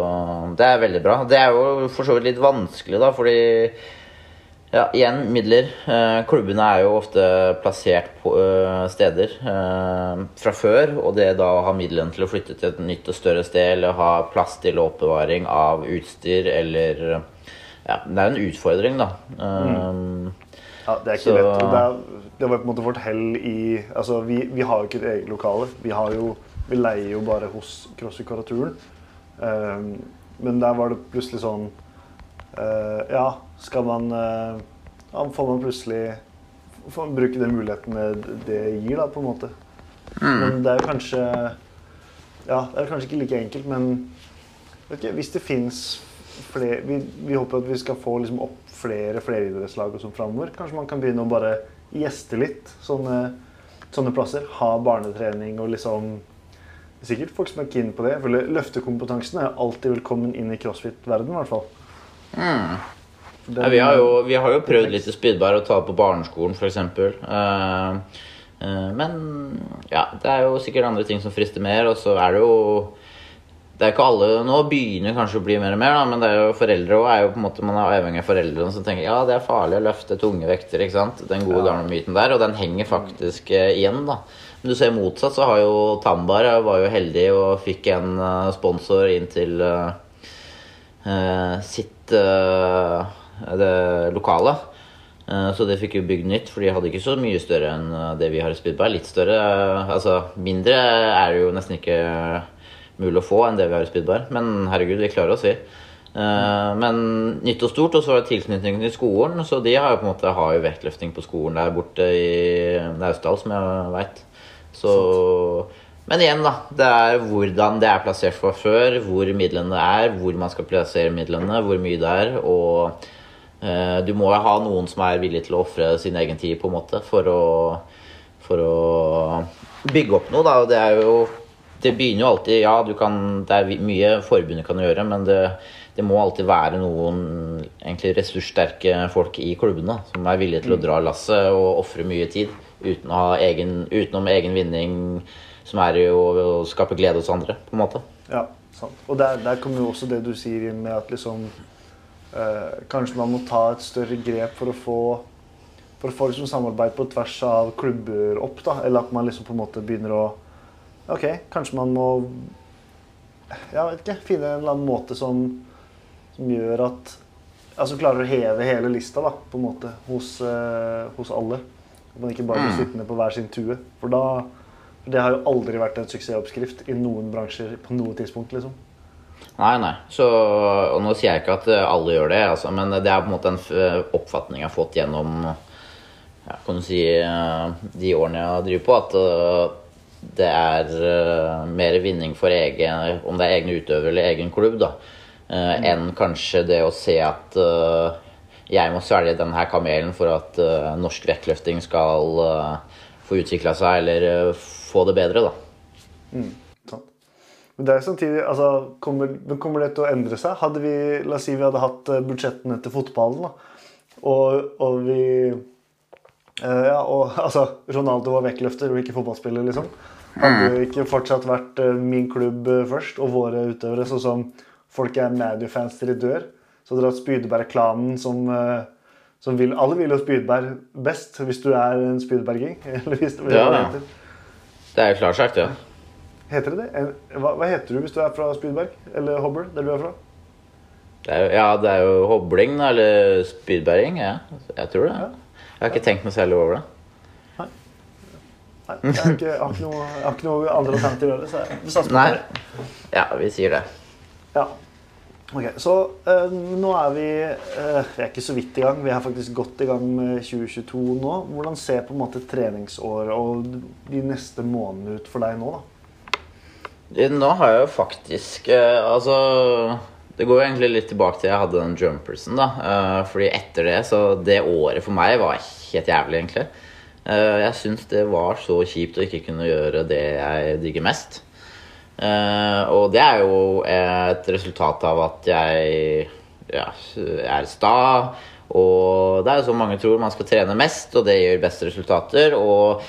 det er veldig bra. Det er jo for så vidt litt vanskelig, da, fordi ja, igjen, midler. Eh, klubbene er jo ofte plassert på eh, steder eh, fra før, og det da å ha midlene til å flytte til et nytt og større sted, eller ha plass til oppbevaring av utstyr, eller Ja, det er jo en utfordring, da. Eh, Ja, Det er ikke Så- lett. Det, er, det var på en måte vårt hell i Altså, vi, vi har jo ikke et eget lokale. Vi, har jo, vi leier jo bare hos Crossfit-karaturen. Um, men der var det plutselig sånn uh, Ja, skal man uh, Ja, får man plutselig får man bruke den muligheten det gir, da, på en måte. Men det er jo kanskje Ja, det er kanskje ikke like enkelt, men vet ikke, hvis det fins flere vi, vi håper at vi skal få liksom opp flere fleridrettslag og sånn framover. Kanskje man kan begynne å bare gjeste litt sånne, sånne plasser. Ha barnetrening og liksom Sikkert folk som er keen på det. Føler Løftekompetansen er alltid velkommen inn i crossfit-verdenen, i hvert fall. Mm. den- Ja, vi, har jo, vi har jo prøvd litt i spydbar å ta på barneskolen, f.eks. Uh, men ja, det er jo sikkert andre ting som frister mer. Og så er det jo det er ikke alle, Nå begynner kanskje å bli mer og mer, da, men det er jo foreldre også, er jo på en måte, man er avhengig av foreldrene som tenker ja, det er farlig å løfte tunge vekter. ikke sant? Den gode gamle myten der, og den henger faktisk eh, igjen. da. Men du ser motsatt, så har jo Tambar jeg var jo heldig og fikk en uh, sponsor inn til uh, uh, sitt eh, det lokale. Eh, Så det fikk jo bygd nytt, for de hadde ikke så mye større enn eh, det vi har i Spydberg. Litt større, eh, altså mindre er det jo nesten ikke mulig å få enn det vi har i speedbar. Men herregud, vi klarer oss, vi. Eh, Men nytt og stort, og så var det tilknytningen til skolen. Så de har jo på en måte har jo vektløfting på skolen der borte i Naustdal, som jeg veit. Så Men igjen, da. Det er hvordan det er plassert fra før, hvor midlene er, hvor man skal plassere midlene, hvor mye det er. Og eh, du må jo ha noen som er villig til å ofre sin egen tid, på en måte, for å for å bygge opp noe, da. Og det er jo Det begynner jo alltid Ja, du kan Det er mye forbundet kan gjøre, men det, det må alltid være noen egentlig ressurssterke folk i klubbene som er villige til å dra lasset og ofre mye tid uten å ha egen, utenom egen vinning, som er jo å skape glede hos andre, på en måte. Ja, sant. Og der, der kommer jo også det du sier inn med at liksom eh, Kanskje man må ta et større grep for å få for å få liksom samarbeid på tvers av klubber opp. da, Eller at man liksom på en måte begynner å OK, kanskje man må jeg vet ikke, finne en eller annen måte som, som gjør at Altså klarer å heve hele lista da, på en måte hos, uh, hos alle. At man ikke bare blir sittende på hver sin tue. For da for det har jo aldri vært en suksessoppskrift i noen bransjer på noe tidspunkt. liksom. Nei, nei. Så, og nå sier jeg ikke at eh, alle gjør det, altså, men det er på en måte en oppfatning jeg har fått gjennom ja, kan du si, eh, de årene jeg har drevet på, at eh, det er uh, mer vinning for egen, om det er egne utøvere eller egen klubb, da, eh, enn kanskje det å se at uh, jeg må svelge denne kamelen for at norsk vektløfting skal få utvikla seg eller få det bedre, da. Sant. Men det er samtidig, altså, kommer, kommer det til å endre seg? Hadde vi, La oss si vi hadde hatt budsjettene til fotballen, da. Og, og vi Ja, og altså Ronaldo var vektløfter og ikke fotballspiller, liksom. Hadde jo ikke fortsatt vært eh, min klubb eh, først, og våre utøvere, sånn som folk er Madu-fans til de dør, så hadde har hatt Spydeberg-klanen som eh, som vil, alle vil jo Spydeberg best, hvis du er en spydberging. Eller hvis det, Ja, ja. Det er jo klart sagt, ja. Heter det det? Hva, hva heter du hvis du er fra Spydberg? Eller Hobble, der du er fra? Det er jo, ja, det er jo hobling, eller spydbæring. Ja. Jeg tror det. Jeg har ikke tenkt noe særlig over det. Nei, jeg har ikke, jeg har ikke, noe, jeg har ikke noe andre alternativer å gjøre, så jeg satser på Nei. det. Ja, vi sier det. Ja. Ok, Så eh, nå er vi eh, Vi er ikke så vidt i gang. Vi er faktisk godt i gang med 2022 nå. Hvordan ser på en måte treningsåret og de neste månedene ut for deg nå, da? Nå har jeg jo faktisk eh, Altså Det går jo egentlig litt tilbake til jeg hadde den jumpersen, da. Eh, fordi etter det, så Det året for meg var helt jævlig, egentlig. Eh, jeg syns det var så kjipt å ikke kunne gjøre det jeg digger mest. Eh, og det er jo et resultat av at jeg ja, er sta. Og det er jo som mange tror, man skal trene mest, og det gir best resultater. Og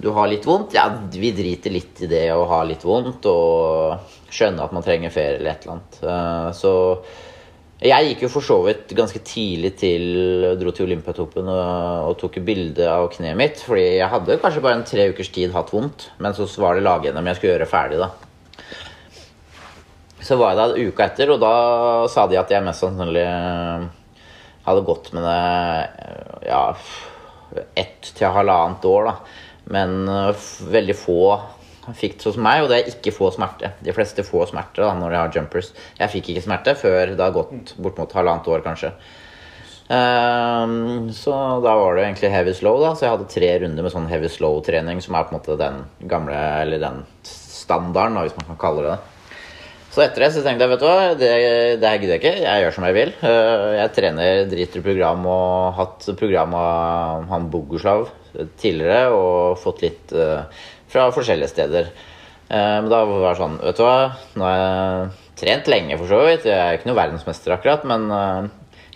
du har litt vondt, ja, vi driter litt i det å ha litt vondt og skjønne at man trenger ferie eller et eller annet. Eh, Så jeg gikk jo for så vidt ganske tidlig til Dro til Olympiatoppen og, og tok bilde av kneet mitt. Fordi jeg hadde kanskje bare en tre ukers tid hatt vondt, men så var det lag-NM jeg skulle gjøre ferdig, da. Så var jeg der uka etter, og da sa de at jeg mest sannsynlig eh, hadde gått med det eh, ja, ett til halvannet år, da. Men veldig få fikk sånn som meg, og det er ikke få smerte. De fleste får smerte da, når de har jumpers. Jeg fikk ikke smerte før det har gått bort mot halvannet år, kanskje. Um, så da var det egentlig heavy slow, da. Så jeg hadde tre runder med sånn heavy slow-trening, som er på en måte den gamle, eller den standarden, da, hvis man kan kalle det det. Så etter det så tenkte jeg vet du hva, det, det gidder jeg ikke. Jeg gjør som jeg vil. Eh, Jeg trener, driter program og hatt program av han Boguslav tidligere og fått litt eh, fra forskjellige steder. Eh, Men da var det sånn, vet du hva, nå har jeg trent lenge for så vidt. Jeg er ikke noe verdensmester akkurat, men eh,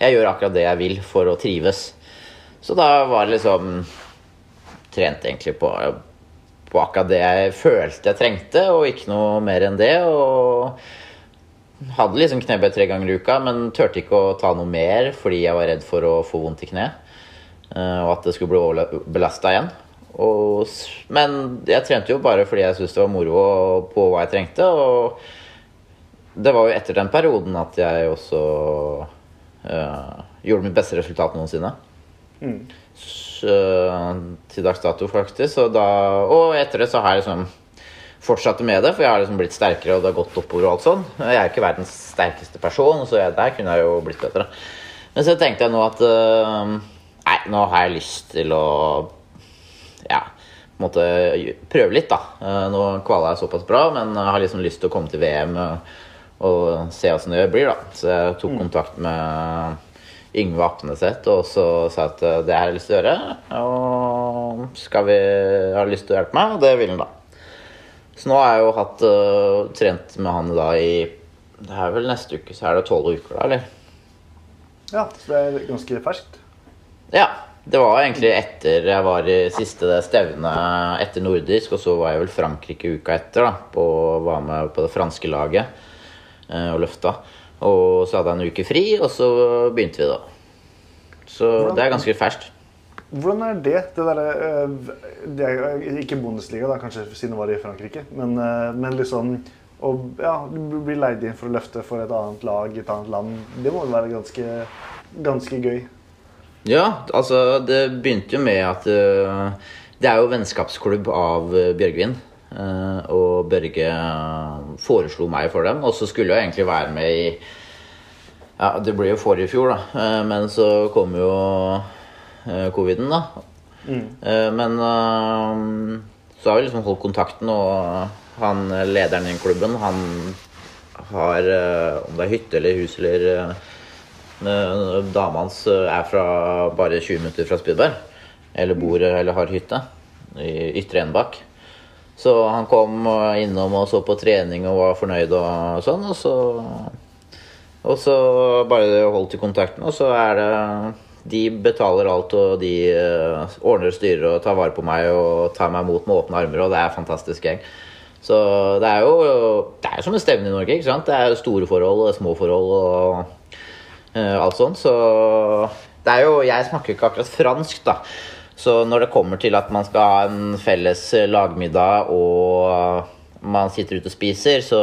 jeg gjør akkurat det jeg vil for å trives. Så da var det liksom Trente egentlig på på akkurat det jeg følte jeg trengte, og ikke noe mer enn det. Og hadde liksom knebøy tre ganger i uka, men turte ikke å ta noe mer fordi jeg var redd for å få vondt i kne. eh, Og at det skulle bli belasta igjen. Og, men jeg trente jo bare fordi jeg syntes det var moro og på hva jeg trengte. Og det var jo etter den perioden at jeg også eh, gjorde mitt beste resultat noensinne. Så, til dags dato, faktisk. Og, da, og etter det så har jeg liksom fortsatt med det, for jeg har liksom blitt sterkere, og det har gått oppover og alt sånn. Jeg er ikke verdens sterkeste person, så jeg, der kunne jeg jo blitt bedre. Men så tenkte jeg nå at øh, Nei, nå har jeg lyst til å ja, måtte prøve litt, da. Eh, Nå kvala jeg såpass bra, men jeg har liksom lyst til å komme til VM og, og se åssen det blir, da. Så jeg tok kontakt med Yngve Apneseth og så sa at eh, det har jeg lyst til å gjøre. Og skal vi, har lyst til å hjelpe meg? Og det vil han da. Så nå har jeg jo hatt uh, trent med han da i Det er vel neste uke, så er det tolv uker, da, eller? Ja, så det er ganske ferskt. Ja. Det var egentlig etter jeg var i siste stevne etter nordisk, og så var jeg vel Frankrike uka etter, da, på, var med på det franske laget eh, og løfta. Og så hadde jeg en uke fri, og så begynte vi, da. Så det er ganske ferskt. Hvordan er det? Det derre det er Ikke Bundesliga, da, kanskje siden det var i Frankrike, men, øh, men liksom å ja, bli leid inn for å løfte for et annet lag i et annet land. Det må jo være ganske, ganske gøy. Ja, altså det begynte jo med at uh, Det er jo vennskapsklubb av øh, Bjørgvin. Uh, og Børge foreslo meg for dem, og så skulle jeg egentlig være med i Ja, det ble jo forrige fjor, da. uh, men så kom jo coviden, da. Eh, men så har vi liksom holdt kontakten, og han lederen i klubben, han har Om det er hytte eller hus eller Eh, Dama hans eh, er fra bare 20 minutter fra Spydberg. Eller bor eller har hytte i Ytre Enebakk. Så han kom eh, innom og så på trening og var fornøyd og sånn. Og så, og så bare holdt i kontakten, og så er det De betaler alt, og de eh, ordner og styrer og tar vare på meg og tar meg imot med åpne armer, og det er en fantastisk gjeng. Så det er jo det er som en stevne i Norge. ikke sant? Det er store forhold og små forhold. og Eh, alt sånt. Så det er jo Jeg snakker ikke akkurat fransk, da. Så når det kommer til at man skal ha en felles lagmiddag og man sitter ute og spiser, så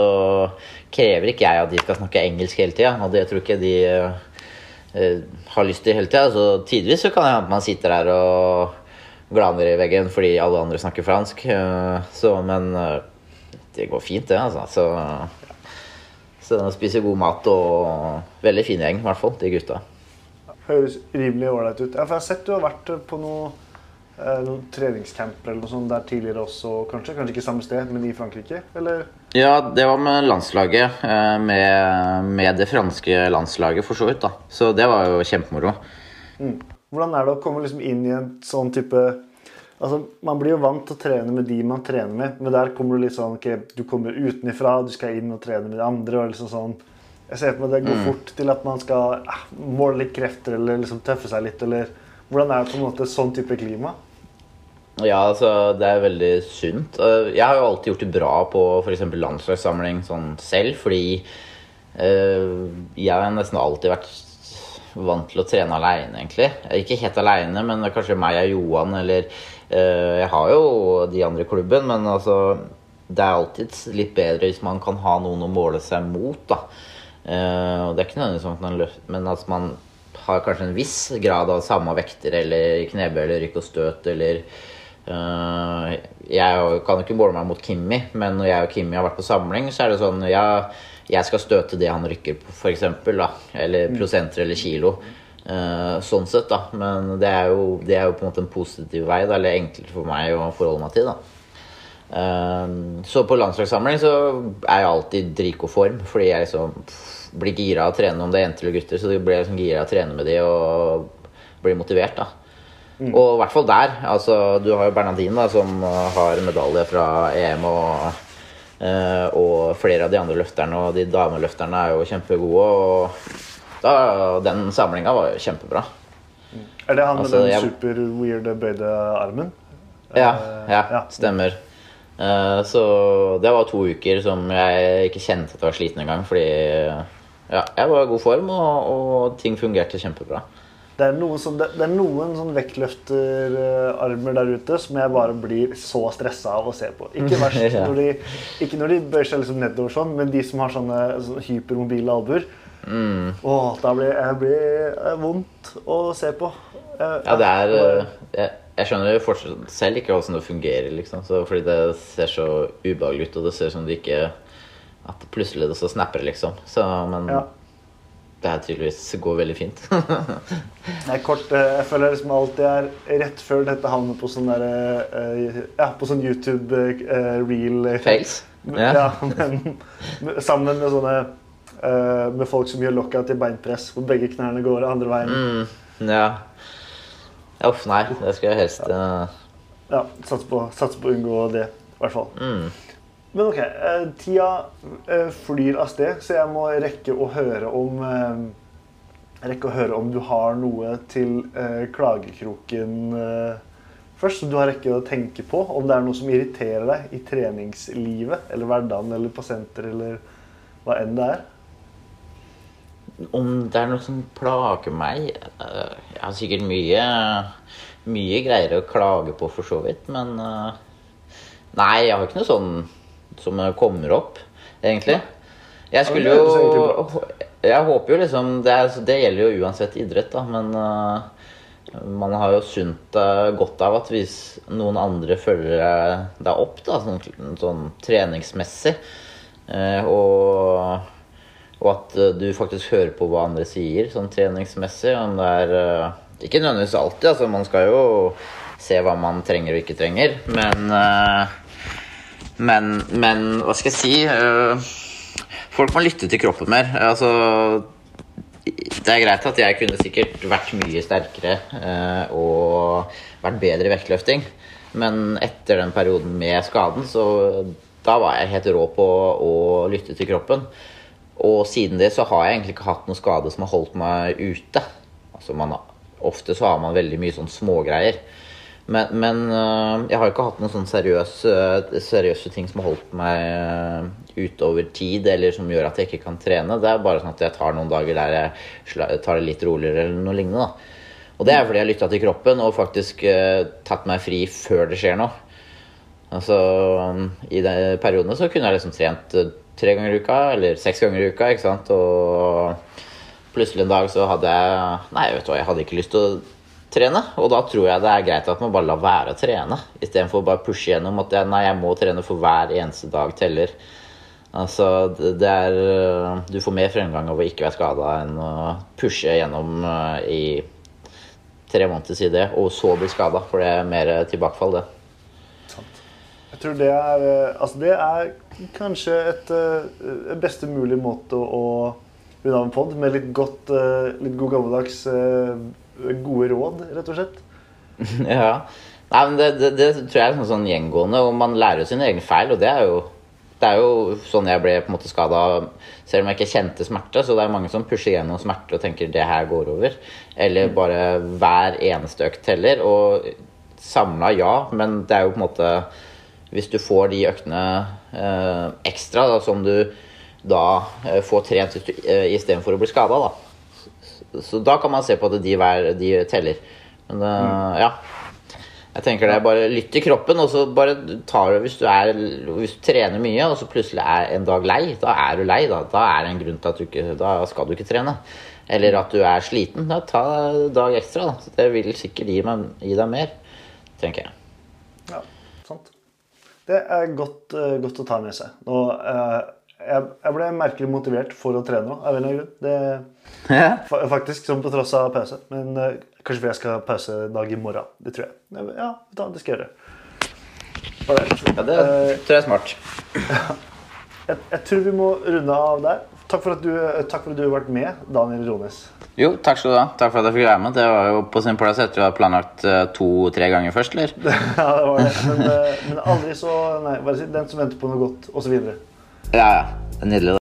krever ikke jeg at de skal snakke engelsk hele tida. Og det tror ikke de eh, har lyst til hele tida. Så tidvis så kan det hende at man sitter der og glaner i veggen fordi alle andre snakker fransk. Eh, så, men eh, det går fint, det, altså. Så så de spiser god mat og veldig fin gjeng, i hvert fall, de gutta. Høres rimelig ålreit ut. Ja, for jeg har sett du har vært på noen, eh, noen treningscamper eller noe sånt der tidligere også, kanskje? Kanskje ikke samme sted, men i Frankrike? Eller? Ja, det var med landslaget. eh, Med, med det franske landslaget, for så vidt. da. Så det var jo kjempemoro. Hvordan er det å komme liksom inn i en sånn type Altså, Man blir jo vant til å trene med de man trener med, men der kommer du litt sånn ok, Du kommer utenifra, du skal inn og trene med de andre. og liksom sånn Jeg ser for meg det går fort til at man skal eh, måle litt krefter eller liksom tøffe seg litt. eller Hvordan er det på en måte sånn type klima? Ja, altså, det er veldig sunt. Jeg har jo alltid gjort det bra på f.eks. landslagssamling sånn selv, fordi øh, jeg har nesten alltid vært vant til å trene aleine, egentlig. Ikke helt aleine, men er kanskje meg og Johan, eller Jeg har jo de andre i klubben, men altså Det er alltid litt bedre hvis man kan ha noen å måle seg mot, da. Eh, og det er ikke nødvendigvis sånn at man løfter, men at man har kanskje en viss grad av samme vekter, eller knebøy eller rykk og støt, eller Eh, jeg kan jo ikke måle meg mot Kimmi, men når jeg og Kimmi har vært på samling, så er det sånn ja, jeg skal støte det han rykker på, f.eks. Eller prosenter eller kilo. Eh, sånn sett, da. Men det er, jo, det er jo på en måte en positiv vei, da, eller enklere for meg å forholde meg til. da Eh, Så på landslagssamling så er jeg alltid dritgod form, fordi jeg liksom blir gira av å trene om det er jenter eller gutter. Så blir jeg liksom gira av å trene med de og blir motivert, da. Og i hvert fall der. altså Du har jo Bernadine, da, som har medalje fra EM. Og, uh, og flere av de andre løfterne og de dameløfterne er jo kjempegode. Og da, den samlinga var jo kjempebra. Er det han med Altså, den jeg- super weird bøyde armen? Ja, Eh, ja, ja. stemmer. Uh, så det var to uker som jeg ikke kjente at jeg var sliten engang. Fordi ja, jeg var i god form, og, og ting fungerte kjempebra. Det er noen, sånn, det, det er noen sånn vektløfterarmer der ute som jeg bare blir så stressa av å se på. Ikke verst Ja. når de, ikke når de bøyer seg liksom nedover sånn, men de som har sånne, sånne hypermobile albuer. Mm. Åh, blir det blir eh, vondt å se på. Jeg, Ja, det er uh, jeg, jeg skjønner jo fortsatt selv ikke hvordan det fungerer, liksom. Så, fordi det ser så ubehagelig ut, og det ser ut som det ikke At plutselig det så snapper, liksom. Så, men Ja. det her tydeligvis går veldig fint. Nei, kort, eh, jeg føler liksom alltid er rett før dette havner på sånn der, eh, ja, på sånn YouTube-real eh, Fails. Ja, Ja. men sammen med sånne eh, med folk som gjør lockout i beinpress, hvor begge knærne går andre veien. Mm, ja. Uff, nei. Det skulle jeg helst uh, ja, Sats på, på å unngå det, i hvert fall. Mm. Men ok, Uh, tida eh, flyr av sted, så jeg må rekke å høre om eh, Rekke å høre om du har noe til eh, klagekroken eh, først. Så du har rekke å tenke på. Om det er noe som irriterer deg i treningslivet eller hverdagen eller på senter eller hva enn det er. Om det er noe som plager meg eh, Jeg har sikkert mye Mye greier å klage på, for så vidt. Men eh, Nei, jeg har ikke noe sånn som kommer opp, egentlig. Jeg skulle jo Jeg håper jo liksom Det, er, det gjelder jo uansett idrett, da, men eh, man har jo sunt godt av at hvis noen andre følger deg opp, da, sånn, sånn treningsmessig, og og at eh, du faktisk hører på hva andre sier, sånn treningsmessig. Om det er eh, Ikke nødvendigvis alltid, altså. Man skal jo se hva man trenger og ikke trenger. Men eh, Men, men hva skal jeg si? folk må lytte til kroppen mer. Altså det er greit at jeg kunne sikkert vært mye sterkere og vært bedre i vektløfting. Men etter den perioden med skaden, så da var jeg helt rå på å lytte til kroppen. Og siden det så har jeg egentlig ikke hatt noen skade som har holdt meg ute. Altså man, ofte så har man veldig mye sånn smågreier. Men, men øh, jeg har ikke hatt noen sånn seriøse, seriøse ting som har holdt meg øh, ute over tid, eller som gjør at jeg ikke kan trene. Det er bare sånn at jeg tar noen dager der jeg tar det litt roligere eller noe lignende. Da. Og det er fordi jeg har lytta til kroppen og faktisk tatt meg fri før det skjer noe. Altså, I de periodene så kunne jeg liksom trent eh, tre ganger i uka, eller seks ganger i uka. ikke sant? Og plutselig en dag så hadde jeg Nei, vet du hva, jeg hadde ikke lyst til å trene. Og da tror jeg det er greit at man bare lar være å trene, istedenfor å bare pushe gjennom at jeg, nei, jeg må trene for hver eneste dag teller. Altså, det er Du får mer fremgang av å ikke være skada enn å pushe gjennom eh, i tre måneders idé, og så bli skada, for det er mer tilbakefall, det. Jeg tror det er, eh, altså det er kanskje et eh, beste mulig måte å runde av en pod med litt godt, eh, litt god gammeldags eh, gode råd, rett og slett. Ja. Nei, men det, det, det tror jeg er sånn, sånn gjengående, og man lærer jo sine egne feil. Og det er jo, det er jo sånn jeg ble på en måte skada, selv om jeg ikke kjente smerte. Så det er mange som pusher gjennom smerte og tenker det her går over. Eller bare hver eneste økt teller. Og samla, ja, men det er jo på en måte Hvis du får de øktene ekstra da, som du da eh, får trent du- eh, istedenfor å bli skada, da. Så da kan man se på at de, hver, de teller. Men eh, ja. Jeg tenker det er bare lytt til kroppen, og så bare tar du hvis du, er, hvis du trener mye, og så plutselig er en dag lei, da er du lei. Da, da er det en grunn til at du ikke Da skal du ikke trene. Eller at du er sliten. Da ta en dag ekstra. Da. Det vil sikkert gi, meg, gi deg mer, tenker jeg. Det er godt, eh, godt å ta med seg. Nå, eh, jeg, jeg ble merkelig motivert for å trene nå, av en eller annen grunn. Det, faktisk, som på tross av pause. Men eh, kanskje fordi jeg skal ha pausedag i morgen. Det tror jeg. Ja, det skal jeg gjøre. Alright. Ja, det tror jeg er smart. jeg, jeg tror vi må runde av der. Takk for at du, takk for at du har vært med, Daniel Rones. Jo, takk skal du ha. Takk for at jeg fikk være med. Det var jo på sin plass etter å ha planlagt eh, to-tre ganger først, eller? ja, det var det. Men, eh, men aldri så Nei, bare si 'den som venter på noe godt', osv. Ja, ja. Det er Nydelig, det.